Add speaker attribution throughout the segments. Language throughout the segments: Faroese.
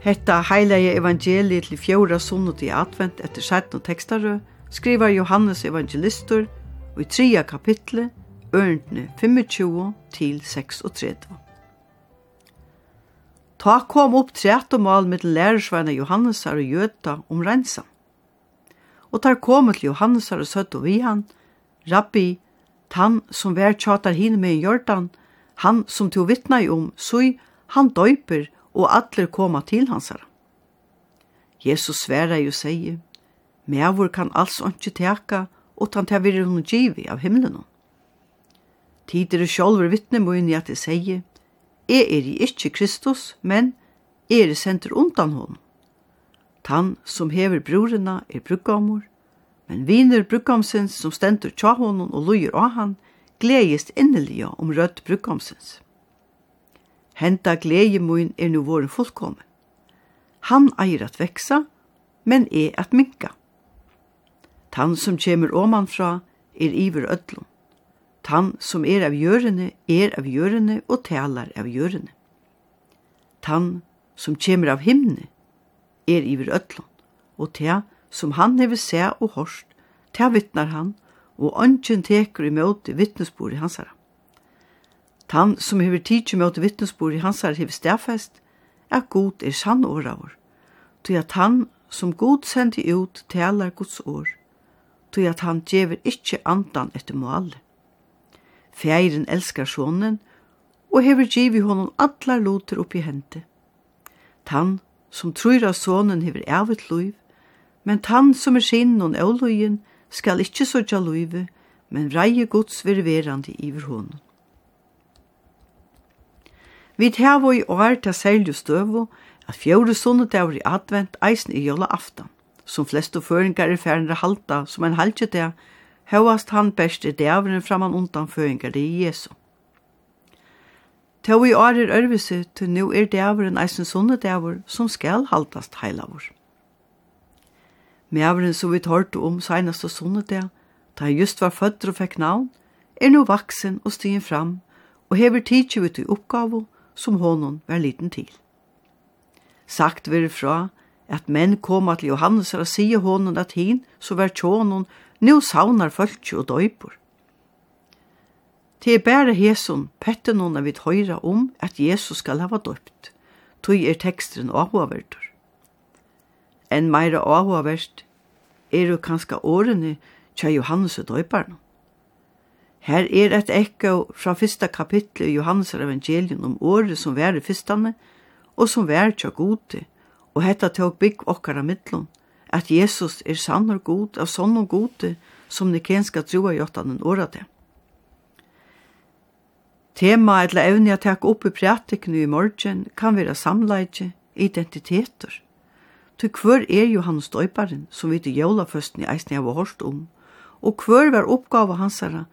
Speaker 1: Hetta heilige evangeliet til fjóra sunnut i advent etter 17 tekstarø, skriver Johannes evangelistur og i tria kapitlet ørendene 25 til 36. Ta kom opp tret og mal med lærersveina Johannesar og Jøta om rensa. Og tar kom til Johannes og søtt og vi han, Rabbi, han som vær tjatar hin med i Jordan, han som to vittna i om, så han døyper og atler koma til hansara. Jesus sværa jo segi, Mævor kan alls ikke teka, utan til vi hun givi av himmelen. Tider og sjolver vittne mun i at jeg segi, jeg er i ikkje Kristus, men jeg er senter undan hon. Tan som hever brorena er brukkamor, men viner brukkamsens som stendur tja honom og lujer av han, gledjist innelige om rødt brukkamsens. Henta gleði mun er nu voru fullkomi. Han eier at veksa, men er at minka. Tann som kjemur oman fra er iver ödlun. Tann som er av jørene er av jørene og talar av jørene. Tann som kjemur av himne er iver ödlun, og ta som han hever se og horst, ta vittnar han, og ønsken teker imot vittnesbord i hansara. Tan som hever tidsi mot vittnesbord i hans hansar hever stafest, er god er sann åravor. Tui at han som god sendi ut talar Guds år. Tui at han djever ikkje andan etter mål. Fjeiren elskar sonen, og hever givi honom allar loter oppi hente. Tan som trur av sonen hever evet loiv, men tan som er sin og euloien skal ikkje sørja loive, men reie gods ververande iver honom. Vi tar i år til særlig støvu at fjore sunnedagur i advent eisen i jola aftan. Som flestu føringar er færre halta som en halvtje det, høyast han best i dævren framan undan føringar i Jesu. Tau i år er ørvise til nu er dævren eisen sunnedagur som skal haltast heila vår. Mævren som vi tårte om seinaste sunnedag, da han just var født og fikk navn, er nu vaksen og stigen fram og hever tidsjuvet i oppgave og som honom var liten til. Sagt var fra at menn koma til Johannes og sige honom at hin, så var tjånen nu saunar fölkje og døypor. Det er bare heson, pette noen av vidt høyra om at Jesus skal hava døypt. Tøy er tekstren avhåverdur. En meira avhåverst er jo kanska årene tja Johannes og døyparna. Her er et ekko fra fyrsta kapitlet i Johannes evangelium om året som vær i fyrstane, og som vær tja gode, og hetta tåg bygg okkar av middlun, at Jesus er sann og god av sånn og gode som nikenska troa jottanen åra til. Tema eller evne jeg takk opp i prætikene i morgen kan være samleidje, identiteter. Til hver er Johannes Døyparen som vi til jólaføsten i eisen jeg var om, og hver var oppgave hans herre,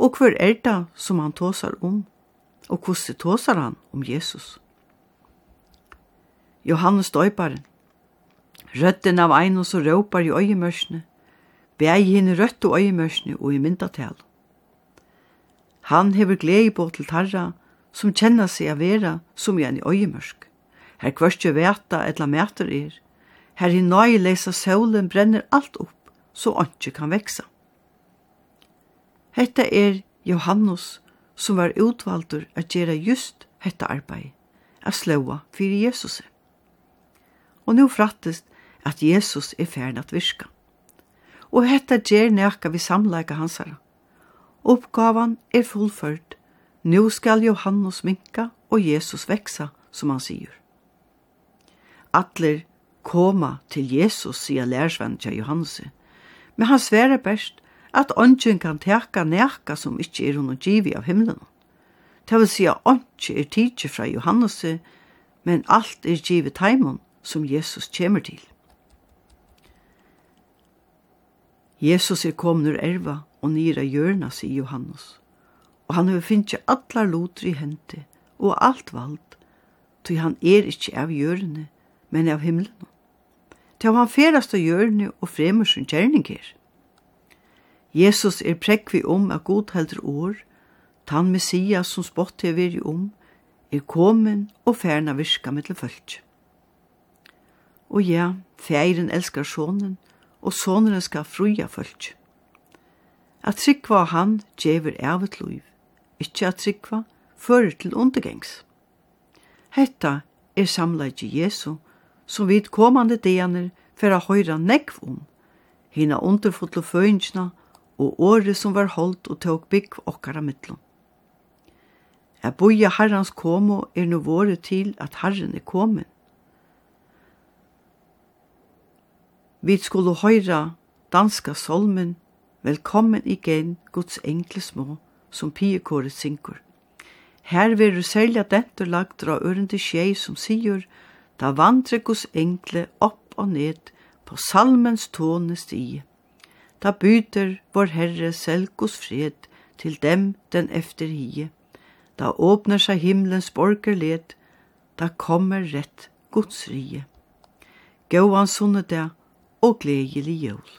Speaker 1: og hver er det som han tåsar om, og hvordan tåsar han om Jesus. Johannes døyparen, røtten av ein og så råpar i øyemørsene, beg henne røtt og øyemørsene og i myndatel. Han hever glede på til tarra, som kjenner seg av vera som igjen i øyemørsk. Her kvørstje veta etla meter er, her i nøye lesa solen brenner alt opp, så åndsje kan veksa. Hetta er Johannes som var utvaldur at gjera just hetta arbeid, at slåa fyrir Jesus. Og nu frattest at Jesus er ferdig at virka. Og hetta gjer nekka vi samleika hansara. Oppgavan er fullført. Nu skal Johannes minka og Jesus veksa, som han sier. Atler koma til Jesus, sier lærsvenn til Johannes. Men han sverer best at ånden kan teka nekka som ikkje er hun givi av himmelen. Det vil si at ånden er tidsi fra Johannes, men alt er givet taimon som Jesus kjemur til. Jesus er kommet ur erva og nira hjørna, sier Johannes, og han har finnet allar loter i hendi og alt vald, tog han er ikkje av hjørne, men av himmelen. Til han ferast av hjørne og fremur sin kjerninger. Jesus er prekvi om at god heldur år, tan Messias som spott er veri om, er komin og færna virka mittel fölk. Og ja, færen elskar sonen, og sonen skal fruja fölk. At tryggva han djever evet loiv, ikkje at tryggva fører til undergengs. Hetta er samleidje Jesu, som vid komande deaner færa høyra nekv om, hina underfotlo føyngina og året som var holdt og tåg bygg okkara mittlom. Jeg boja herrans komo er nu våre til at herren er komen. Vi skulle høyra danska solmen Velkommen igen Guds enkle små som piekåret synkur. Her du selja dette lagt dra ørende skjei som sier, da vandre Guds enkle opp og ned på salmens tåne stie da byter vår Herre selgos fred til dem den efterhie. Da åpner seg himmelens borgerled, da kommer rett Guds rige. Gåan sunne og gledelig jul.